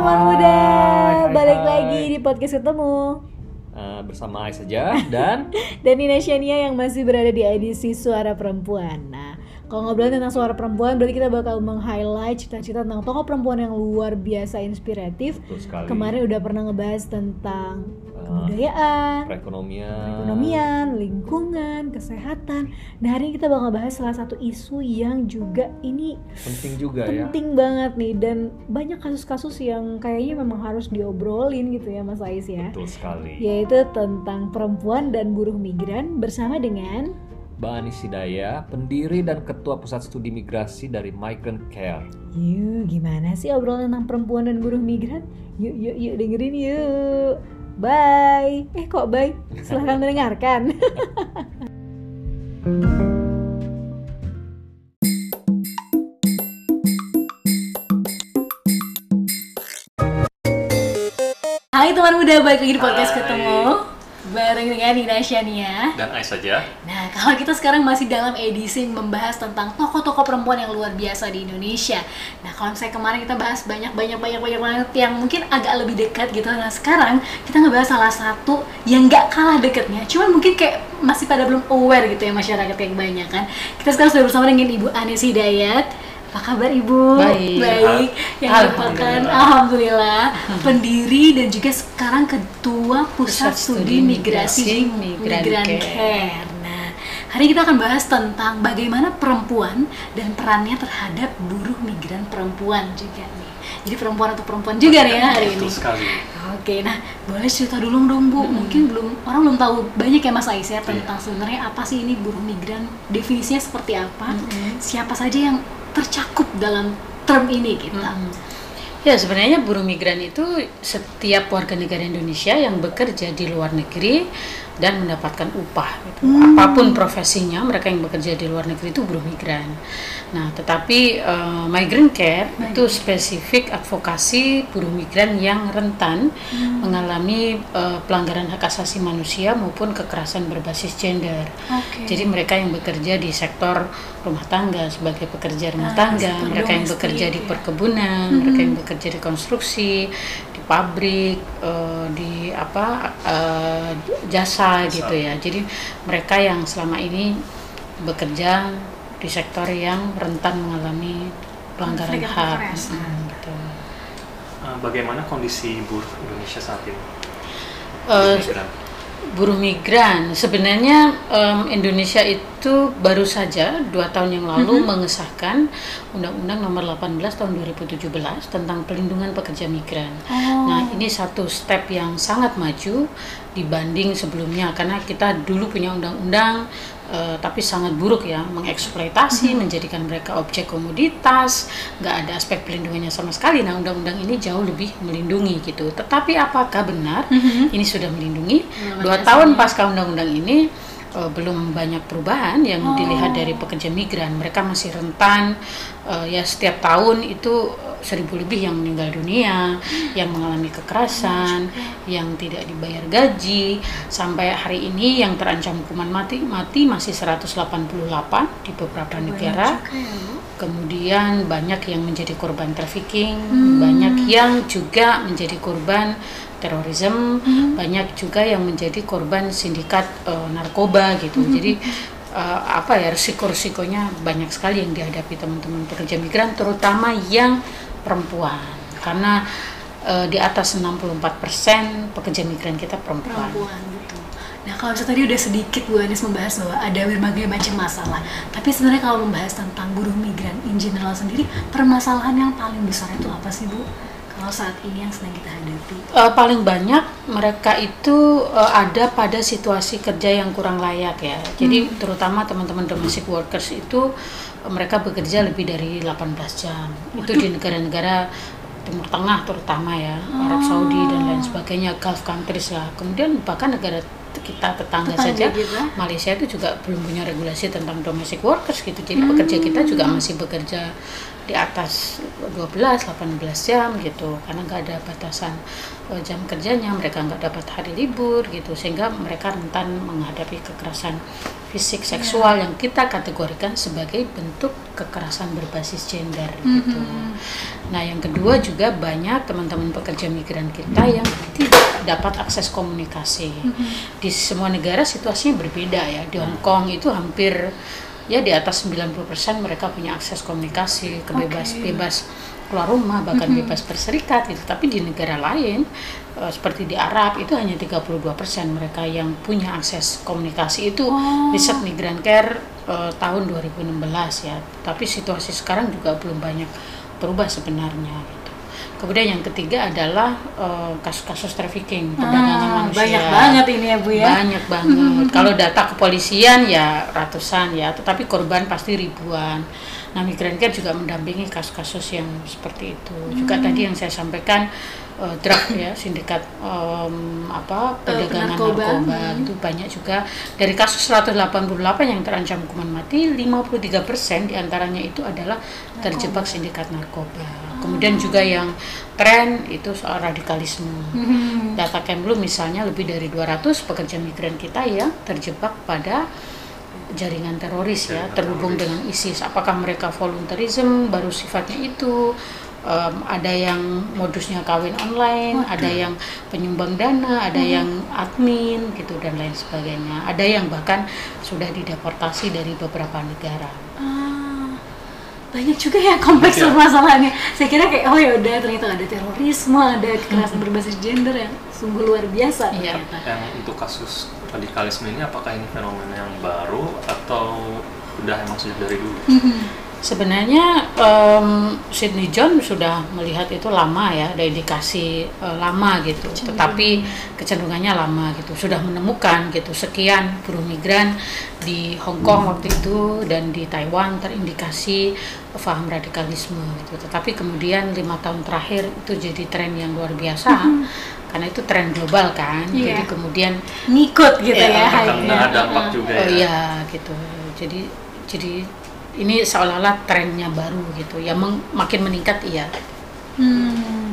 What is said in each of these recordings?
teman muda, hai, balik hai. lagi di podcast ketemu Eh, bersama Ais saja dan dan Nina Shania yang masih berada di edisi Suara Perempuan. Kalau ngobrolin tentang suara perempuan, berarti kita bakal meng-highlight cerita-cerita tentang tokoh perempuan yang luar biasa inspiratif. Kemarin udah pernah ngebahas tentang Eh, kebudayaan, perekonomian, ekonomian, lingkungan, kesehatan. Nah, hari ini kita bakal bahas salah satu isu yang juga ini penting juga ya. penting banget nih dan banyak kasus-kasus yang kayaknya memang harus diobrolin gitu ya Mas Ais ya. Betul sekali. Yaitu tentang perempuan dan buruh migran bersama dengan Mbak Anis Hidayah, pendiri dan ketua pusat studi migrasi dari Migrant Care. Yuk, gimana sih obrolan tentang perempuan dan buruh migran? Yuk, yuk, yuk dengerin yuk. Bye. Eh kok bye? Silahkan mendengarkan. Hai teman muda, balik lagi di podcast Hai. ketemu bareng dengan Nina Shania. Dan Ais saja. Nah, kalau kita sekarang masih dalam edisi membahas tentang tokoh-tokoh perempuan yang luar biasa di Indonesia. Nah, kalau misalnya kemarin kita bahas banyak banyak banyak banyak banget yang mungkin agak lebih dekat gitu. Nah, sekarang kita ngebahas salah satu yang nggak kalah dekatnya. Cuman mungkin kayak masih pada belum aware gitu ya masyarakat yang banyak kan. Kita sekarang sudah bersama dengan Ibu Anis Hidayat. Apa kabar Ibu? Baik. Baik. Yang merupakan Alhamdulillah pendiri dan juga sekarang ketua Pusat, Pusat Studi Studi Migrasi Migrasi Migran, Migran Care. Care. Nah, hari kita akan bahas tentang bagaimana perempuan dan perannya terhadap buruh migran perempuan juga nih. Jadi perempuan atau perempuan juga nih ya hari ini. Sekali. Oke, nah boleh cerita dulu dong Bu. Mungkin belum orang belum tahu banyak ya Mas Ais ya tentang sebenarnya apa sih ini buruh migran, definisinya seperti apa, siapa saja yang tercakup dalam term ini kita. Ya sebenarnya buruh migran itu setiap warga negara Indonesia yang bekerja di luar negeri dan mendapatkan upah. Gitu. Apa pun profesinya, mereka yang bekerja di luar negeri itu buruh migran. Nah, tetapi eh, migrant care itu spesifik advokasi buruh migran yang rentan mengalami eh, pelanggaran hak asasi manusia maupun kekerasan berbasis gender. Oke. Jadi mereka yang bekerja di sektor rumah tangga sebagai pekerja rumah Ah, tangga, mereka yang bekerja di ya. perkebunan, mereka yang bekerja di konstruksi, pabrik, eh, di apa eh, jasa gitu ya. Jadi mereka yang selama ini bekerja di sektor yang rentan mengalami pelanggaran hak. kekerasan. Mm, gitu. Uh, bagaimana kondisi buruh Indonesia saat ini? Eh, Migran. Buruh migran sebenarnya em, Indonesia itu baru saja dua tahun yang lalu mengesahkan Undang-Undang Nomor 18 Tahun 2017 tentang pelindungan pekerja migran. Oh. Nah ini satu step yang sangat maju dibanding sebelumnya karena kita dulu punya undang-undang eh, tapi sangat buruk ya mengeksploitasi menjadikan mereka objek komoditas nggak ada aspek pelindungannya sama sekali. Nah undang-undang ini jauh lebih melindungi gitu. Tetapi apakah benar ini sudah melindungi? Belum dua tahun pasca undang-undang ini eh, belum banyak perubahan yang dilihat dari pekerja migran. Mereka masih rentan. Eh, ya setiap tahun itu eh, seribu lebih yang meninggal dunia yang mengalami kekerasan yang tidak dibayar gaji. Sampai hari ini yang terancam hukuman mati mati masih 188 di beberapa negara. Juga ya. Kemudian banyak yang menjadi korban trafficking, banyak yang juga menjadi korban terorisme, banyak juga yang menjadi korban sindikat eh, narkoba gitu. Jadi eh, apa ya risiko-risikonya banyak sekali yang dihadapi teman-teman pekerja migran, terutama yang perempuan, karena eh, di atas 64% pekerja migran kita perempuan. perempuan gitu. Nah kalau misalnya tadi udah sedikit Bu Anis membahas bahwa ada berbagai macam masalah, tapi sebenarnya kalau membahas tentang buruh migran in general sendiri, permasalahan yang paling besar itu apa sih Bu? Kalau saat ini yang sedang kita hadapi? Eh, paling banyak mereka itu eh, ada pada situasi kerja yang kurang layak ya. Jadi terutama teman-teman domestic workers itu eh, mereka bekerja lebih dari 18 jam. Itu di negara-negara Timur Tengah terutama ya, Arab Saudi dan lain sebagainya, Gulf countries lah. Kemudian bahkan negara kita tetangga, Tetangga saja kita. Malaysia itu juga belum punya regulasi tentang domestic workers gitu. Jadi pekerja kita juga masih bekerja di atas 12 18 jam gitu karena nggak ada batasan eh, jam kerjanya mereka nggak dapat hari libur gitu sehingga mereka rentan menghadapi kekerasan fisik seksual yang kita kategorikan sebagai bentuk kekerasan berbasis gender gitu. Nah, yang kedua juga banyak teman-teman pekerja migran kita yang dapat akses komunikasi. Di semua negara situasinya berbeda ya. Di Hong Kong itu hampir ya di atas 90% mereka punya akses komunikasi, kebebas Oke. bebas keluar rumah bahkan bebas berserikat gitu. Tapi di negara lain eh, seperti di Arab itu hanya 32% mereka yang punya akses komunikasi itu Oh. riset Migran Care eh, tahun 2016 ya. Tapi situasi sekarang juga belum banyak berubah sebenarnya gitu. Kemudian yang ketiga adalah eh, kasus-kasus trafficking, perdagangan Ah, manusia. banyak banget ini ya Bu ya. Banyak banget. Kalau data kepolisian ya ratusan ya, tetapi korban pasti ribuan. Nah, Migran Care juga mendampingi kasus-kasus yang seperti itu. Juga Hmm. tadi yang saya sampaikan eh, drug ya, sindikat em, apa perdagangan narkoba. narkoba, itu banyak juga dari kasus 188 yang terancam hukuman mati, 53% di antaranya itu adalah terjebak sindikat narkoba. Kemudian juga yang tren itu soal radikalisme. Hmm. Data Kemlu misalnya lebih dari 200 pekerja migran kita yang terjebak pada jaringan teroris ya, terhubung dengan ISIS. Apakah mereka volunteerism baru sifatnya itu? Em, ada yang modusnya kawin online, ada yang penyumbang dana, ada yang admin gitu dan lain sebagainya. Ada yang bahkan sudah dideportasi dari beberapa negara. Ah, banyak juga ya kompleks Iya. permasalahannya. Saya kira kayak oh ya udah ternyata ada terorisme, ada kekerasan berbasis gender yang sungguh luar biasa. Iya. Yang untuk kasus radikalisme ini apakah ini fenomena yang baru atau udah emang sejak dari dulu? Sebenarnya em, Sydney John sudah melihat itu lama ya, ada indikasi eh, lama gitu. Tetapi kecenderungannya lama gitu. Sudah menemukan gitu sekian buruh migran di Hong Kong waktu itu dan di Taiwan terindikasi paham radikalisme gitu. Tetapi kemudian lima tahun terakhir itu jadi tren yang luar biasa karena itu tren global kan. Iya. Jadi kemudian Ngikut gitu Iya, ya. Terkena hype-nya. dampak juga Oh ya. iya gitu. Jadi jadi ini seolah-olah trennya baru gitu. Ya meng- makin meningkat iya. Hmm.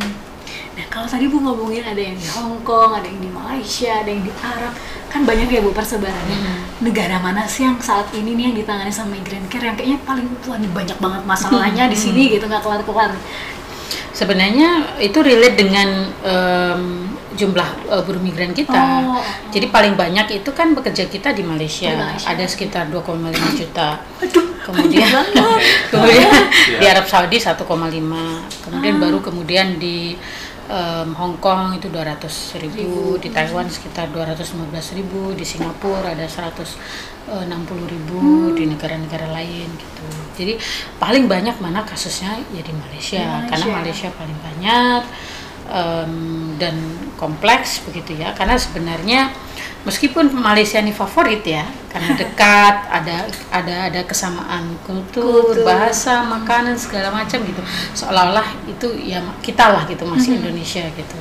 Nah kalau tadi Bu ngomongin ada yang di Hong Kong, ada yang di Malaysia, ada yang di Arab, kan banyak ya Bu persebarannya. Hmm. Negara mana sih yang saat ini nih yang ditangani sama Migrant Care yang kayaknya paling wah ini banyak banget masalahnya di sini gitu nggak kelar-kelar. Sebenarnya itu relate dengan em, jumlah eh, buruh migran kita. Oh. Jadi paling banyak itu kan bekerja kita di Malaysia. Di Malaysia. Ada sekitar 2,5 juta. Aduh, Kemudian kemudian Iya. di Arab Saudi 1,5. Kemudian Ah. baru kemudian di em, Hong Kong itu 200 ribu, di Taiwan sekitar 215 ribu, di Singapura ada 160 ribu, Hmm. di negara-negara lain gitu. Jadi paling banyak mana kasusnya ya di Malaysia, Di Malaysia. karena Malaysia paling banyak em, dan kompleks begitu ya. Karena sebenarnya meskipun Malaysia ini favorit ya, karena dekat, ada ada ada kesamaan kultur, Kultur. bahasa, makanan segala macam gitu. Seolah-olah itu ya kita lah gitu masih Indonesia gitu.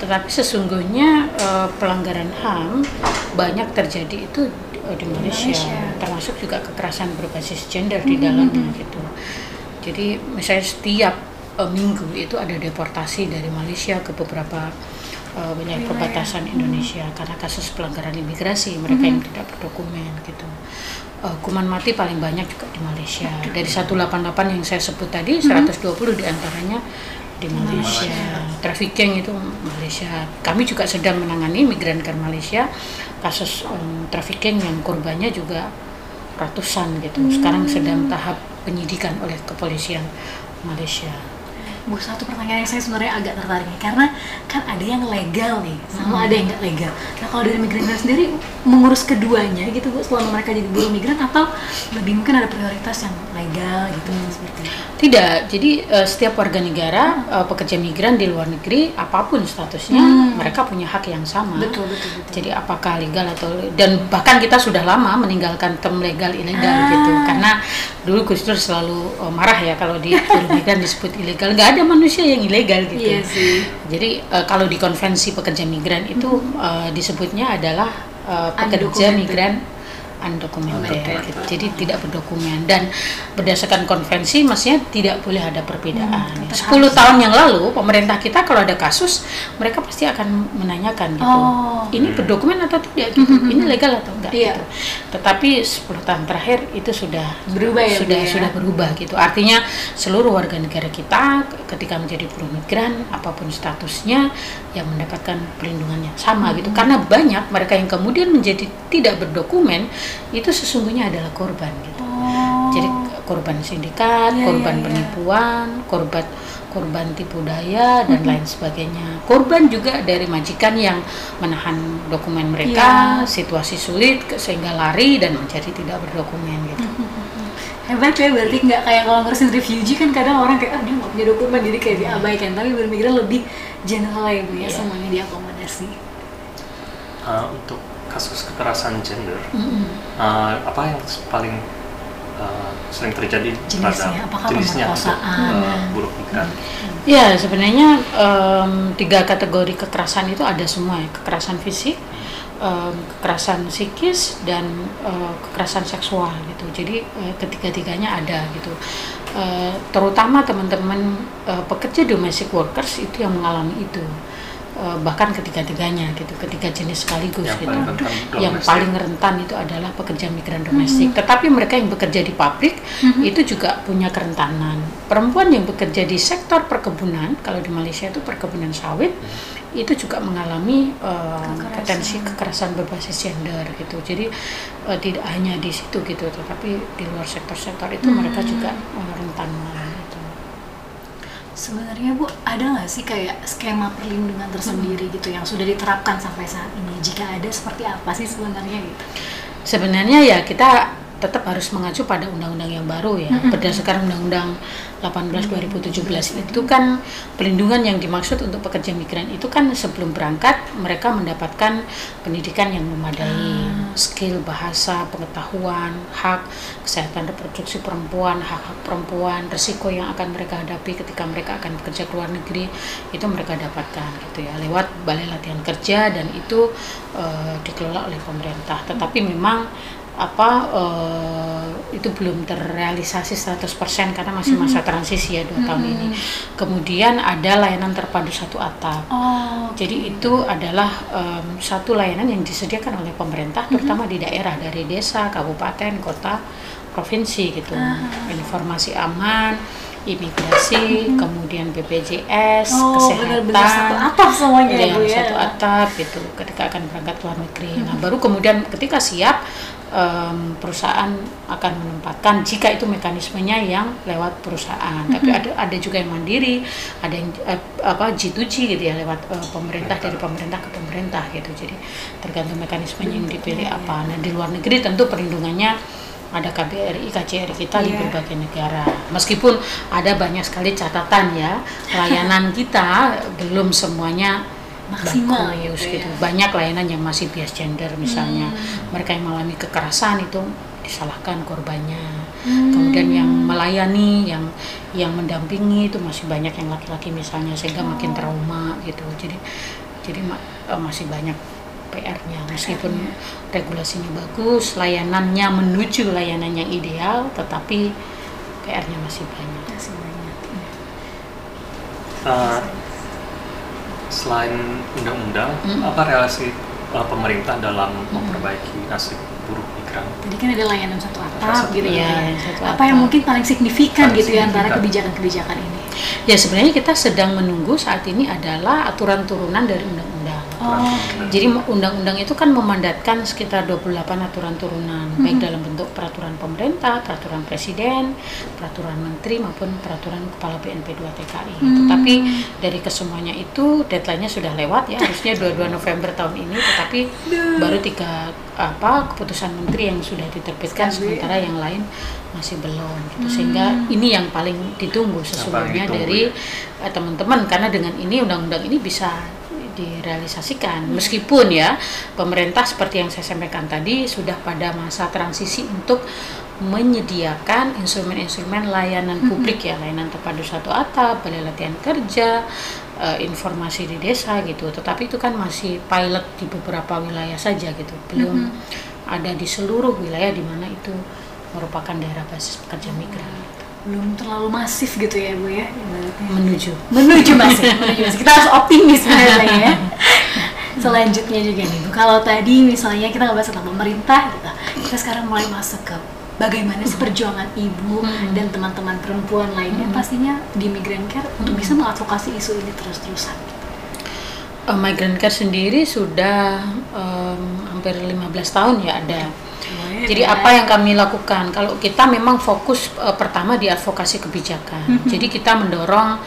Tetapi sesungguhnya eh, pelanggaran HAM banyak terjadi itu eh, di Malaysia, Malaysia. termasuk juga kekerasan berbasis gender di dalamnya gitu. Jadi misalnya setiap eh, minggu itu ada deportasi dari Malaysia ke beberapa eh, banyak Wilayah. perbatasan Indonesia karena kasus pelanggaran imigrasi mereka yang tidak berdokumen gitu. Eh, hukuman mati paling banyak juga di Malaysia. Dari 188 yang saya sebut tadi 120 di antaranya di Malaysia. Trafficking itu Malaysia. Kami juga sedang menangani migran ke Malaysia kasus em, trafficking yang korbannya juga ratusan gitu. Sekarang sedang tahap penyidikan oleh kepolisian Malaysia. Bu, satu pertanyaan yang saya sebenarnya agak tertarik nih karena kan ada yang legal nih sama ada yang nggak legal. Nah kalau dari migran sendiri mengurus keduanya gitu bu selama mereka jadi buruh migran atau lebih mungkin ada prioritas yang legal gitu seperti itu. Tidak, jadi eh, setiap warga negara eh, pekerja migran di luar negeri apa pun statusnya Hmm. mereka punya hak yang sama. Betul betul betul. Jadi apakah legal atau dan bahkan kita sudah lama meninggalkan term legal ilegal Ah. gitu karena dulu Gus Dur selalu eh, marah ya kalau di migran disebut ilegal nggak ada manusia yang ilegal gitu. Iya sih. Jadi eh, kalau di konvensi pekerja migran itu eh, disebutnya adalah eh, pekerja migran undocumented, Undocumented. gitu. jadi tidak berdokumen dan berdasarkan konvensi maksudnya tidak boleh ada perbedaan. Hmm, tetap 10 harus. tahun yang lalu pemerintah kita kalau ada kasus mereka pasti akan menanyakan gitu. Oh. Ini berdokumen atau tidak gitu. Ini legal atau enggak Iya. gitu. Tetapi 10 tahun terakhir itu sudah Berubah ya, sudah ya? sudah berubah gitu. Artinya seluruh warga negara kita ketika menjadi buruh migran apa pun statusnya yang mendapatkan perlindungan yang sama gitu. Hmm. Karena banyak mereka yang kemudian menjadi tidak berdokumen itu sesungguhnya adalah korban gitu. Oh. Jadi korban sindikat, Iya, korban iya, iya. penipuan, korban korban tipu daya dan lain sebagainya. Korban juga dari majikan yang menahan dokumen mereka, Iya. situasi sulit sehingga lari dan menjadi tidak berdokumen gitu. hebat ya berarti nggak kayak kalau ngurusin refugee kan kadang orang kayak ah dia nggak punya dokumen jadi kayak diabaikan tapi bermigran lebih general ya bu ya Iya. semuanya diakomodasi Uh, untuk kasus kekerasan gender, Mm-mm. uh, apa yang paling uh, sering terjadi Jenisnya, terhadap jenisnya untuk uh, buruh migran? Ya sebenarnya em, tiga kategori kekerasan itu ada semua ya kekerasan fisik, em, kekerasan psikis dan eh, kekerasan seksual gitu. Jadi eh, ketiga-tiganya ada gitu. Eh, terutama teman-teman eh, pekerja domestic workers itu yang mengalami itu. Eh, bahkan ketiga-tiganya gitu, ketiga jenis sekaligus Yang gitu. paling rentan yang domestik. paling rentan itu adalah pekerja migran domestik. Tetapi mereka yang bekerja di pabrik itu juga punya kerentanan. Perempuan yang bekerja di sektor perkebunan, kalau di Malaysia itu perkebunan sawit, itu juga mengalami uh, Kekerasan. potensi kekerasan berbasis gender gitu. Jadi uh, tidak hanya di situ gitu, tetapi di luar sektor-sektor itu mereka juga uh, rentan mengalami. Sebenarnya bu ada nggak sih kayak skema perlindungan tersendiri gitu yang sudah diterapkan sampai saat ini? Jika ada seperti apa sih sebenarnya gitu? Sebenarnya ya kita tetap harus mengacu pada undang-undang yang baru ya. Berdasarkan Undang-Undang 18 2017 itu kan pelindungan yang dimaksud untuk pekerja migran itu kan sebelum berangkat mereka mendapatkan pendidikan yang memadai, skill bahasa, pengetahuan, hak kesehatan reproduksi perempuan, hak-hak perempuan, resiko yang akan mereka hadapi ketika mereka akan bekerja ke luar negeri itu mereka dapatkan gitu ya lewat balai latihan kerja dan itu eh, dikelola oleh pemerintah. Tetapi memang apa eh, itu belum terrealisasi 100% karena masih masa transisi ya dua tahun ini. Kemudian ada layanan terpadu satu atap. oh Jadi itu adalah em, satu layanan yang disediakan oleh pemerintah, terutama di daerah dari desa, kabupaten, kota, provinsi gitu. Informasi aman, imigrasi, kemudian BPJS, oh kesehatan, benar-benar satu atap semuanya ya yang bu ya satu atap gitu. Ketika akan berangkat luar negeri, nah baru kemudian ketika siap em, perusahaan akan menempatkan jika itu mekanismenya yang lewat perusahaan. Tapi ada ada juga yang mandiri, ada yang eh, apa G2G gitu ya lewat eh, pemerintah dari pemerintah ke pemerintah gitu. Jadi tergantung mekanismenya yang dipilih apa. Nah di luar negeri tentu perlindungannya ada KBRI, KCRI kita di Iya. berbagai negara. Meskipun ada banyak sekali catatan ya, layanan kita belum semuanya Maksimal bagus gitu ya. gitu. Banyak layanan yang masih bias gender misalnya. Mereka yang mengalami kekerasan itu disalahkan korbannya. Kemudian yang melayani, yang yang mendampingi itu masih banyak yang laki-laki misalnya sehingga makin trauma gitu. Jadi jadi ma- eh, masih banyak PR-nya meskipun regulasinya bagus, layanannya menuju layanan yang ideal, tetapi PR-nya masih banyak. Masih banyak. Uh, selain undang-undang, Hmm. apa relasi uh, pemerintah dalam memperbaiki nasib buruh migran? Tadi kan ada layanan satu atap Satu gitu atap. ya. Iya, satu Apa yang atap. mungkin paling signifikan Paling gitu ya antara signifikan. kebijakan-kebijakan ini? Ya sebenarnya kita sedang menunggu saat ini adalah aturan turunan dari undang-undang. Oh, Jadi undang-undang itu kan memandatkan sekitar 28 aturan turunan, baik dalam bentuk peraturan pemerintah, peraturan presiden, peraturan menteri maupun peraturan kepala BNP 2 TKI. Tetapi dari kesemuanya itu deadline-nya sudah lewat ya, harusnya 22 November tahun ini, tetapi baru tiga apa keputusan menteri yang sudah diterbitkan Sekali. sementara yang lain masih belum gitu. Sehingga ini yang paling ditunggu sesungguhnya ditunggu dari ya. eh, teman-teman karena dengan ini undang-undang ini bisa direalisasikan. Meskipun ya pemerintah seperti yang saya sampaikan tadi sudah pada masa transisi untuk menyediakan instrumen-instrumen layanan publik ya layanan terpadu satu atap balai latihan kerja eh, informasi di desa gitu. Tetapi itu kan masih pilot di beberapa wilayah saja gitu. Belum ada di seluruh wilayah di mana itu merupakan daerah basis pekerja migran. Belum terlalu masif gitu ya bu ya ibaratnya. Menuju. menuju masif menuju masif kita harus optimis sebenarnya ya nah, selanjutnya juga nih bu kalau tadi misalnya kita nggak bahas tentang pemerintah gitu kita sekarang mulai masuk ke bagaimana sih perjuangan ibu Hmm. dan teman-teman perempuan lainnya pastinya di migrant care untuk bisa mengadvokasi isu ini terus-terusan Uh, migrant care sendiri sudah em, hampir 15 tahun ya ada. Jadi apa yang kami lakukan? Kalau kita memang fokus eh, pertama di advokasi kebijakan. Jadi kita mendorong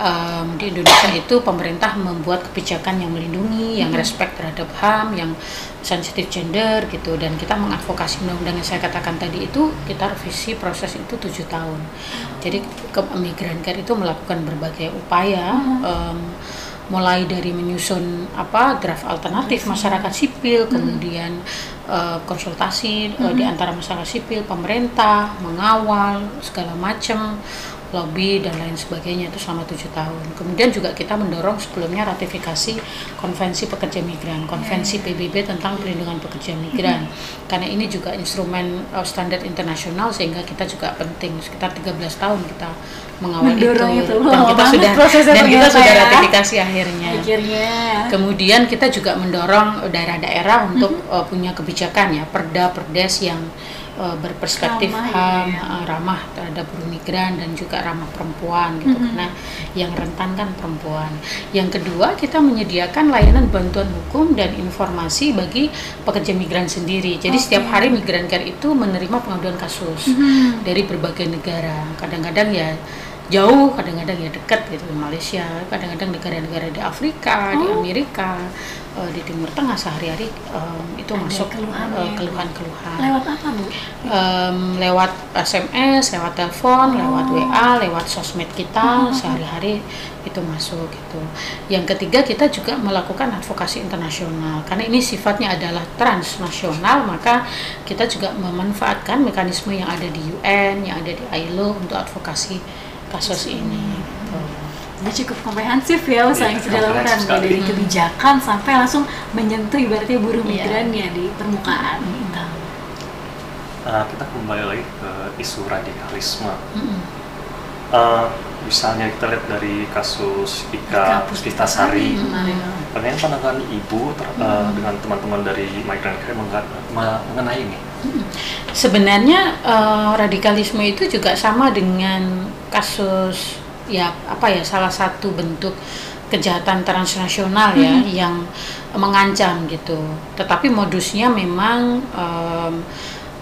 em, di Indonesia itu pemerintah membuat kebijakan yang melindungi, yang respect terhadap HAM, yang sensitif gender gitu. Dan kita mengadvokasi undang-undang yang saya katakan tadi itu kita revisi proses itu tujuh tahun. Jadi ke migrant care itu melakukan berbagai upaya. em, mulai dari menyusun apa draft alternatif masyarakat sipil kemudian eh, konsultasi eh, di antara masyarakat sipil pemerintah mengawal segala macam lobby dan lain sebagainya itu selama tujuh tahun kemudian juga kita mendorong sebelumnya ratifikasi konvensi pekerja migran konvensi PBB tentang perlindungan pekerja migran karena ini juga instrumen eh, standar internasional sehingga kita juga penting sekitar 13 tahun kita mengawal Mendorong itu, itu. dan kita sudah dan kita ternyata sudah ya. ratifikasi akhirnya. akhirnya Kemudian kita juga mendorong daerah-daerah untuk Mm-hmm. uh, punya kebijakan ya perda perdes yang uh, berperspektif Ramah HAM, ya. uh, ramah terhadap buruh migran dan juga ramah perempuan gitu Mm-hmm. karena yang rentan kan perempuan. Yang kedua kita menyediakan layanan bantuan hukum dan informasi bagi pekerja migran sendiri. Jadi setiap hari migran care itu menerima pengaduan kasus Mm-hmm. dari berbagai negara. Kadang-kadang ya jauh, kadang-kadang ya dekat gitu di Malaysia, kadang-kadang negara-negara di Afrika, di Oh. Amerika, eh, di Timur Tengah sehari-hari em, itu Ada masuk eh, keluhan-keluhan. lewat apa bu Em, lewat SMS, lewat telepon, lewat Oh. WA, lewat sosmed kita sehari-hari itu masuk gitu. Yang ketiga kita juga melakukan advokasi internasional karena ini sifatnya adalah transnasional maka kita juga memanfaatkan mekanisme yang ada di UN, yang ada di ILO untuk advokasi kasus ini. Jadi cukup komprehensif ya usaha yang Iya, sudah mulai dari sekali. kebijakan sampai langsung menyentuh ibaratnya buruh Iya. migrannya di permukaan gitu. Nah, kita kembali lagi ke isu radikalisme. Mm-mm. Eh, misalnya kita lihat dari kasus Ika kemarin. bagaimana pandangan ibu ter- eh, dengan teman-teman dari Migrant Care mengenai ini? Sebenarnya eh, radikalisme itu juga sama dengan kasus ya apa ya salah satu bentuk kejahatan transnasional ya yang mengancam gitu. Tetapi modusnya memang em,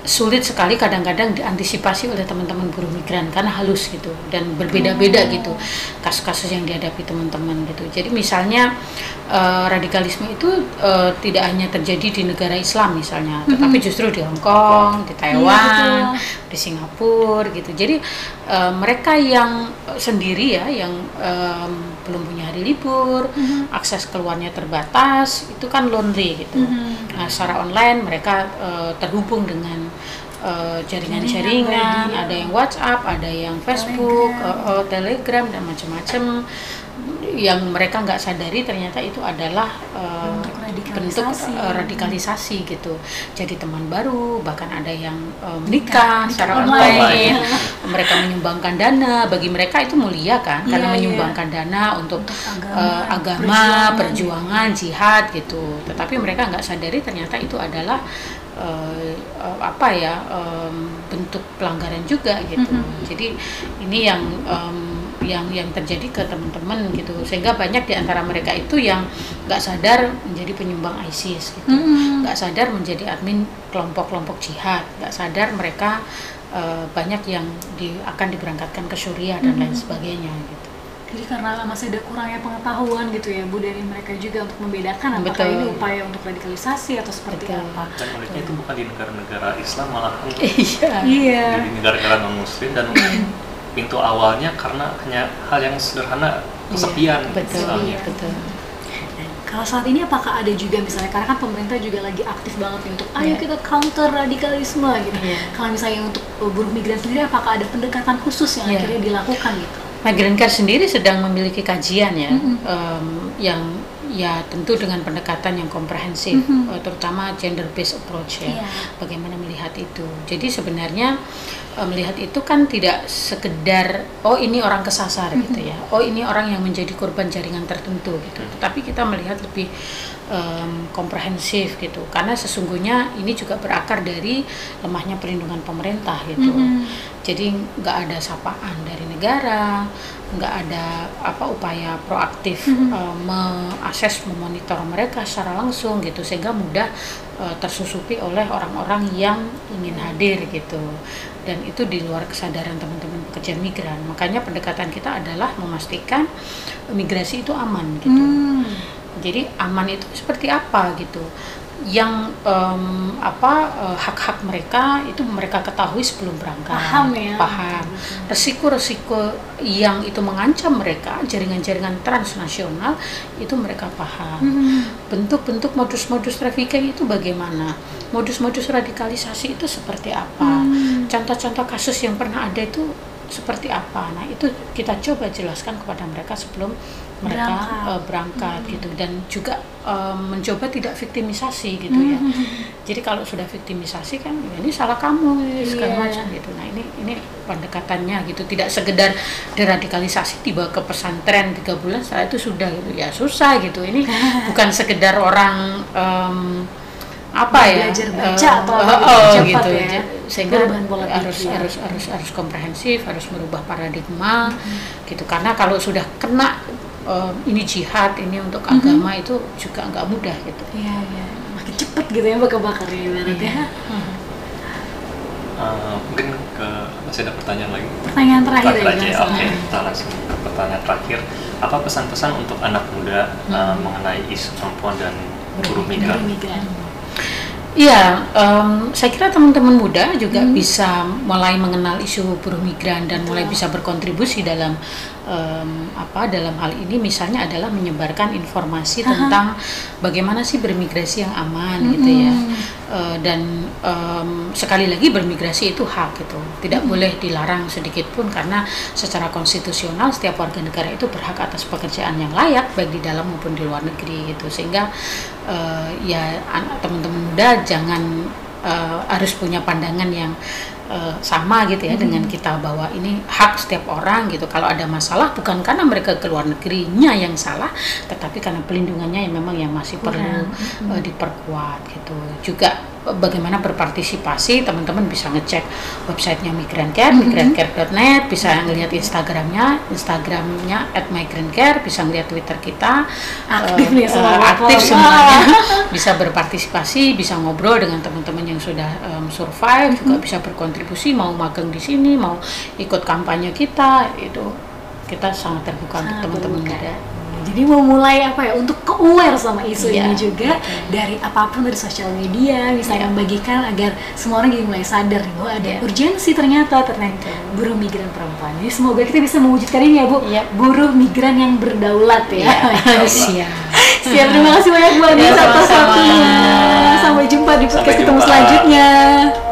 sulit sekali kadang-kadang diantisipasi oleh teman-teman buruh migran karena halus gitu dan berbeda-beda gitu kasus-kasus yang dihadapi teman-teman gitu. Jadi misalnya eh, radikalisme itu eh, tidak hanya terjadi di negara Islam misalnya, tetapi justru di Hong Kong, di Taiwan, di Singapura gitu. Jadi eh, mereka yang sendiri ya yang em, belum punya hari libur, akses keluarnya terbatas, itu kan lonely gitu. Nah, secara online mereka eh, terhubung dengan eh, jaringan-jaringan, Jaringan, ada yang WhatsApp, ada yang Facebook, Telegram. eh, eh, Telegram dan macam-macam yang mereka nggak sadari ternyata itu adalah eh, Bentuk bentuk radikalisasi. eh, radikalisasi gitu. Jadi teman baru, bahkan ada yang eh, menikah Nikah secara online. online. mereka menyumbangkan dana. Bagi mereka itu mulia kan, karena Iya, iya. menyumbangkan dana untuk, Untuk agama, eh, agama, perjuangan. perjuangan, jihad gitu. Tetapi mereka nggak sadari ternyata itu adalah eh, eh, apa ya em, bentuk pelanggaran juga gitu. Mhm. Jadi ini yang em, yang yang terjadi ke teman-teman gitu sehingga banyak di antara mereka itu yang nggak sadar menjadi penyumbang ISIS gitu Mm-mm. nggak sadar menjadi admin kelompok-kelompok jihad nggak sadar mereka eh, banyak yang di, akan diberangkatkan ke Suriah dan lain sebagainya gitu Jadi karena masih ada kurangnya pengetahuan gitu ya Bu dari mereka juga untuk membedakan apakah Betul. ini upaya untuk radikalisasi atau seperti Betul. apa. Dan uniknya itu bukan di negara-negara Islam, malah iya Iya. di negara-negara non-Muslim dan pintu awalnya karena hanya hal yang sederhana kesepian Iya, betul misalnya. Iya. betul Kalau saat ini apakah ada juga misalnya karena kan pemerintah juga lagi aktif banget nih untuk ayo Iya. kita counter radikalisme gitu. Iya. Kalau misalnya untuk uh, buruh migran sendiri apakah ada pendekatan khusus yang Iya. akhirnya dilakukan gitu? Migrant Care sendiri sedang memiliki kajian ya Mm-mm. em, yang ya tentu dengan pendekatan yang komprehensif, Mhm. eh, terutama gender based approach ya. Iya. Bagaimana melihat itu. Jadi sebenarnya eh, melihat itu kan tidak sekedar oh ini orang kesasar gitu ya. Oh ini orang yang menjadi korban jaringan tertentu gitu. Tapi kita melihat lebih em, komprehensif gitu. Karena sesungguhnya ini juga berakar dari lemahnya perlindungan pemerintah gitu. Mhm. Jadi nggak ada sapaan dari negara, nggak ada apa upaya proaktif Mhm. eh, mengakses, memonitor mereka secara langsung gitu, sehingga mudah eh, tersusupi oleh orang-orang yang ingin hadir gitu. Dan itu di luar kesadaran teman-teman pekerja migran. Makanya pendekatan kita adalah memastikan migrasi itu aman gitu. Hmm. Jadi aman itu seperti apa gitu? Yang em, apa eh, hak-hak mereka itu mereka ketahui sebelum berangkat. Paham ya. Paham. Resiko-resiko yang itu mengancam mereka jaringan-jaringan transnasional itu mereka paham. Mhm. Bentuk-bentuk modus-modus trafficking itu bagaimana? Modus-modus radikalisasi itu seperti apa? Hmm. Contoh-contoh kasus yang pernah ada itu seperti apa? Nah, itu kita coba jelaskan kepada mereka sebelum mereka Berangkat. eh, berangkat gitu dan juga eh, mencoba tidak viktimisasi gitu ya. Hmm. Jadi kalau sudah viktimisasi kan ya ini salah kamu ya, segala Iya. macam gitu. Nah, ini ini pendekatannya gitu. Tidak sekedar deradikalisasi dibawa ke pesantren tiga bulan setelah itu sudah gitu. Ya susah gitu. Ini bukan sekedar orang em, apa ya Belajar baca eh, atau oh, oh, gitu ya. Sehingga Perubahan pola harus pikir. harus harus harus komprehensif harus merubah paradigma Hmm. gitu karena kalau sudah kena eh, ini jihad ini untuk Hmm. agama itu juga nggak mudah gitu Iya, iya. Makin cepet gitu ya bakar-bakarnya ibaratnya. Eh, mungkin ke masih ada pertanyaan lagi Pertanyaan terakhir ya, aja langsung. oke kita langsung ke pertanyaan terakhir apa pesan-pesan untuk anak muda eh, mengenai isu perempuan dan buruh migran Dari migran. Iya, em, saya kira teman-teman muda juga Hmm. bisa mulai mengenal isu buruh migran dan mulai bisa berkontribusi dalam em, apa dalam hal ini misalnya adalah menyebarkan informasi tentang bagaimana sih bermigrasi yang aman gitu ya. Hmm. Eh, dan em, sekali lagi bermigrasi itu hak gitu, tidak boleh dilarang sedikit pun karena secara konstitusional setiap warga negara itu berhak atas pekerjaan yang layak baik di dalam maupun di luar negeri gitu sehingga eh, ya teman-teman muda jangan eh, harus punya pandangan yang eh, sama gitu ya dengan kita bahwa ini hak setiap orang gitu. Kalau ada masalah bukan karena mereka ke luar negerinya yang salah tetapi karena pelindungannya yang memang yang masih perlu eh, diperkuat gitu. Juga eh, bagaimana berpartisipasi teman-teman bisa ngecek websitenya Migrancare migrancare.net bisa ngelihat Instagramnya Instagramnya at migrancare bisa ngelihat Twitter kita Aktif nih eh, semua. aktif semuanya. Bisa berpartisipasi bisa ngobrol dengan teman-teman yang sudah em, survive juga bisa berkontribusi mau magang di sini mau ikut kampanye kita itu kita sangat terbuka untuk Sangat teman-teman terbuka. muda Jadi mau mulai apa ya untuk aware sama isu Iya, ini juga dari apa pun dari sosial media misalnya Iya. membagikan agar semua orang jadi mulai sadar nih bahwa ada Iya. urgensi ternyata ternyata buruh migran perempuan. Jadi semoga kita bisa mewujudkan ini ya Bu, Iya. buruh migran yang berdaulat ya. siap Siap, terima kasih banyak Bu Iya, atas sama-sama. waktunya. Sampai jumpa di podcast